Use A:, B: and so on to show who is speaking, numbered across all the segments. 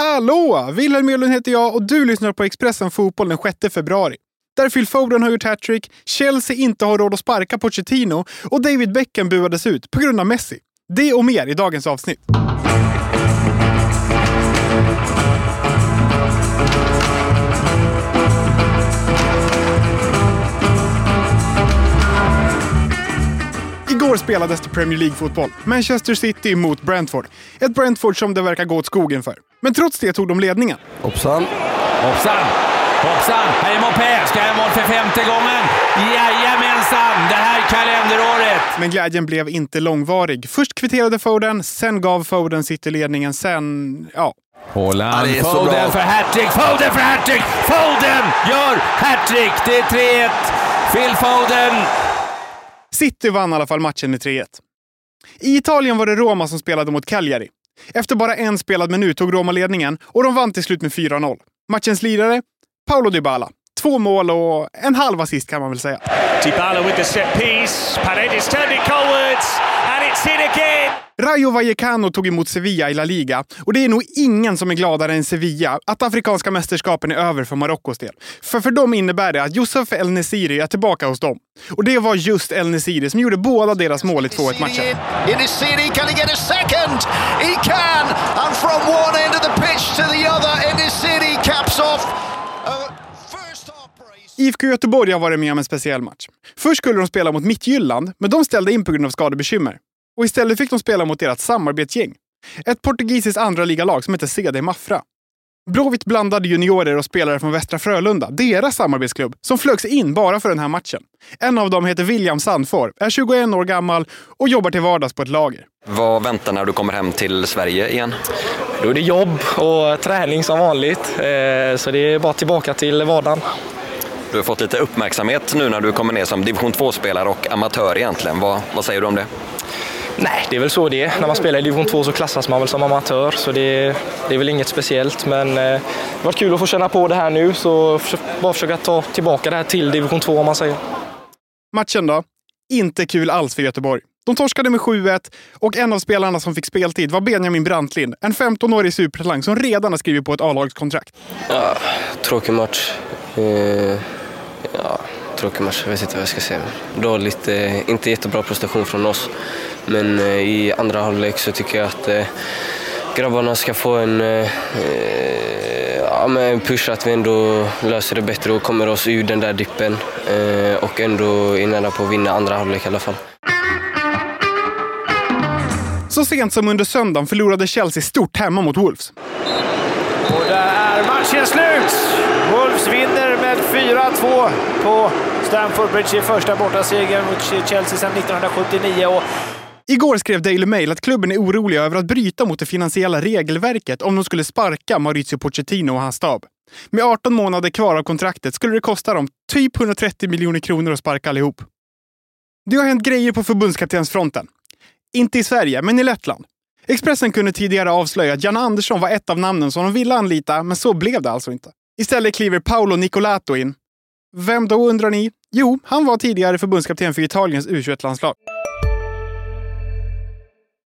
A: Hallå! Wilhelm Ölund heter jag och du lyssnar på Expressen Fotboll den 6 februari. Där Phil Foden har gjort hattrick, Chelsea inte har råd att sparka Pochettino och David Beckham buades ut på grund av Messi. Det och mer i dagens avsnitt. Igår spelades det Premier League-fotboll. Manchester City mot Brentford. Ett Brentford som det verkar gå åt skogen för. Men trots det tog de ledningen.
B: Hoppsan.
C: Hoppsan! Hoppsan! Här är Mopé. Ska jag mål för femte gången? Jajamensan! Det här kalenderåret!
A: Men glädjen blev inte långvarig. Först kvitterade Foden, sen gav Foden City-ledningen, sen... Ja.
C: Haaland.
B: Ja,
C: Foden
B: bra.
C: för hattrick! Foden för hattrick! Foden gör hattrick! Det är 3-1. Phil Foden.
A: City vann i alla fall matchen med 3-1. I Italien var det Roma som spelade mot Cagliari. Efter bara en spelad minut tog Roma ledningen och de vann till slut med 4-0. Matchens lirare? Paolo Dybala. Två mål och en halv assist kan man väl säga.
D: Dybala with the set piece. Paredes turned it goalwards, and it's in again.
A: Rayo Vallecano tog emot Sevilla i La Liga och det är nog ingen som är gladare än Sevilla att afrikanska mästerskapen är över för Marockos del. För för dem innebär det att Youssef El Nesiri är tillbaka hos dem. Och det var just El Nesiri som gjorde båda deras mål i 2-1-matchen.
E: In his city, can he get a second? He can! And from one end of the pitch to the other, his city caps off.
A: IFK Göteborg har varit med om en speciell match. Först skulle de spela mot Midtjylland, men de ställde in på grund av skadebekymmer. Och istället fick de spela mot deras samarbetsgäng. Ett portugisiskt andra ligalag som heter CD Mafra. Blåvitt blandade juniorer och spelare från Västra Frölunda, deras samarbetsklubb, som flögs in bara för den här matchen. En av dem heter William Sandfor, är 21 år gammal och jobbar till vardags på ett lager.
F: Vad väntar när du kommer hem till Sverige igen?
G: Då är det jobb och träning som vanligt. Eh, Så det är bara tillbaka till vardagen.
F: Du har fått lite uppmärksamhet nu när du kommer ner som division 2-spelare och amatör egentligen. Vad, vad säger du om det?
G: Nej, det är väl så det är. När man spelar i division 2 så klassas man väl som amatör, så det, det är väl inget speciellt. Men eh, det har varit kul att få känna på det här nu, så bara försöka ta tillbaka det här till division 2 om man säger.
A: Matchen då? Inte kul alls för Göteborg. De torskade med 7-1 och en av spelarna som fick speltid var Benjamin Brantlind, en 15-årig supertalang som redan har skrivit på ett A-lagskontrakt.
H: Ja, tråkig match. Eh, ja, tråkig match, jag vet inte vad jag ska säga. Dåligt, eh, inte jättebra prestation från oss. Men eh, i andra halvlek så tycker jag att eh, grabbarna ska få en eh, ja, men en push att vi ändå löser det bättre och kommer oss ur den där dippen. Eh, och ändå är nära på att vinna andra halvlek i alla fall.
A: Så sent som under söndagen förlorade Chelsea stort hemma mot Wolves.
D: Och där är 4-2 på Stamford Bridge i första bortasegern mot Chelsea sedan 1979. Och
A: Igår skrev Daily Mail att klubben är orolig över att bryta mot det finansiella regelverket om de skulle sparka Maurizio Pochettino och hans stab. Med 18 månader kvar av kontraktet skulle det kosta dem typ 130 miljoner kronor att sparka allihop. Det har hänt grejer på förbundskaptensfronten. Inte i Sverige, men i Lettland. Expressen kunde tidigare avslöja att Janne Andersson var ett av namnen som de ville anlita, men så blev det alltså inte. Istället kliver Paolo Nicolato in. Vem då undrar ni? Jo, han var tidigare förbundskapten för Italiens U21-landslag.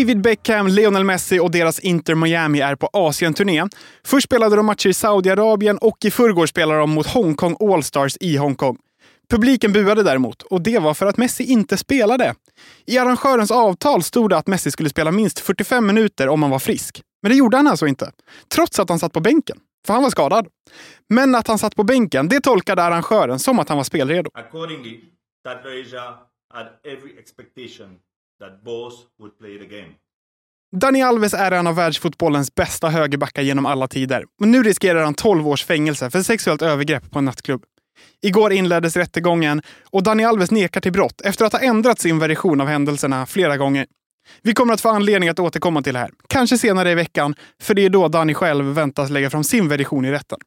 A: David Beckham, Lionel Messi och deras Inter Miami är på Asien-turné. Först spelade de matcher i Saudiarabien och i förrgår spelade de mot Hongkong Allstars i Hongkong. Publiken buade däremot och det var för att Messi inte spelade. I arrangörens avtal stod det att Messi skulle spela minst 45 minuter om han var frisk. Men det gjorde han alltså inte. Trots att han satt på bänken. För han var skadad. Men att han satt på bänken, det tolkade arrangören som att han var spelredo.
I: Accordingly, that Asia had every expectation that both would play the game.
A: Dani Alves är en av världsfotbollens bästa högerbackar genom alla tider. Men nu riskerar han 12 års fängelse för sexuellt övergrepp på en nattklubb. Igår inleddes rättegången och Dani Alves nekar till brott efter att ha ändrat sin version av händelserna flera gånger. Vi kommer att få anledning att återkomma till det här. Kanske senare i veckan, för det är då Dani själv väntas lägga fram sin version i rätten.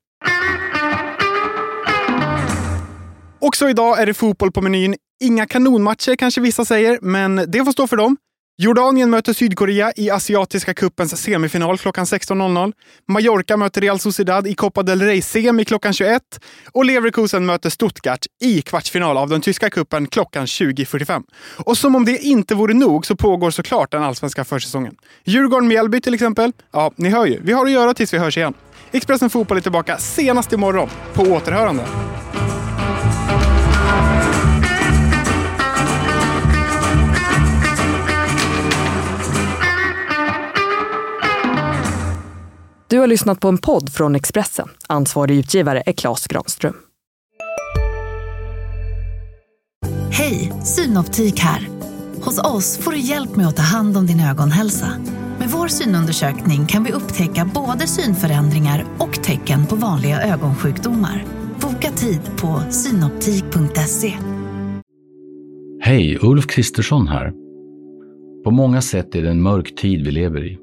A: Också idag är det fotboll på menyn. Inga kanonmatcher kanske vissa säger, men det får stå för dem. Jordanien möter Sydkorea i Asiatiska cupens semifinal klockan 16.00. Mallorca möter Real Sociedad i Copa del Rey-semi klockan 21. Och Leverkusen möter Stuttgart i kvartsfinal av den tyska kuppen klockan 20.45. Och som om det inte vore nog så pågår såklart den allsvenska försäsongen. Djurgården-Mjällby till exempel. Ja, ni hör ju. Vi har att göra tills vi hörs igen. Expressen Fotboll är tillbaka senast imorgon. På återhörande.
J: Du har lyssnat på en podd från Expressen. Ansvarig utgivare är Klas Granström.
K: Hej, Synoptik här. Hos oss får du hjälp med att ta hand om din ögonhälsa. Med vår synundersökning kan vi upptäcka både synförändringar och tecken på vanliga ögonsjukdomar. Boka tid på synoptik.se.
L: Hej, Ulf Kristersson här. På många sätt är det en mörk tid vi lever i.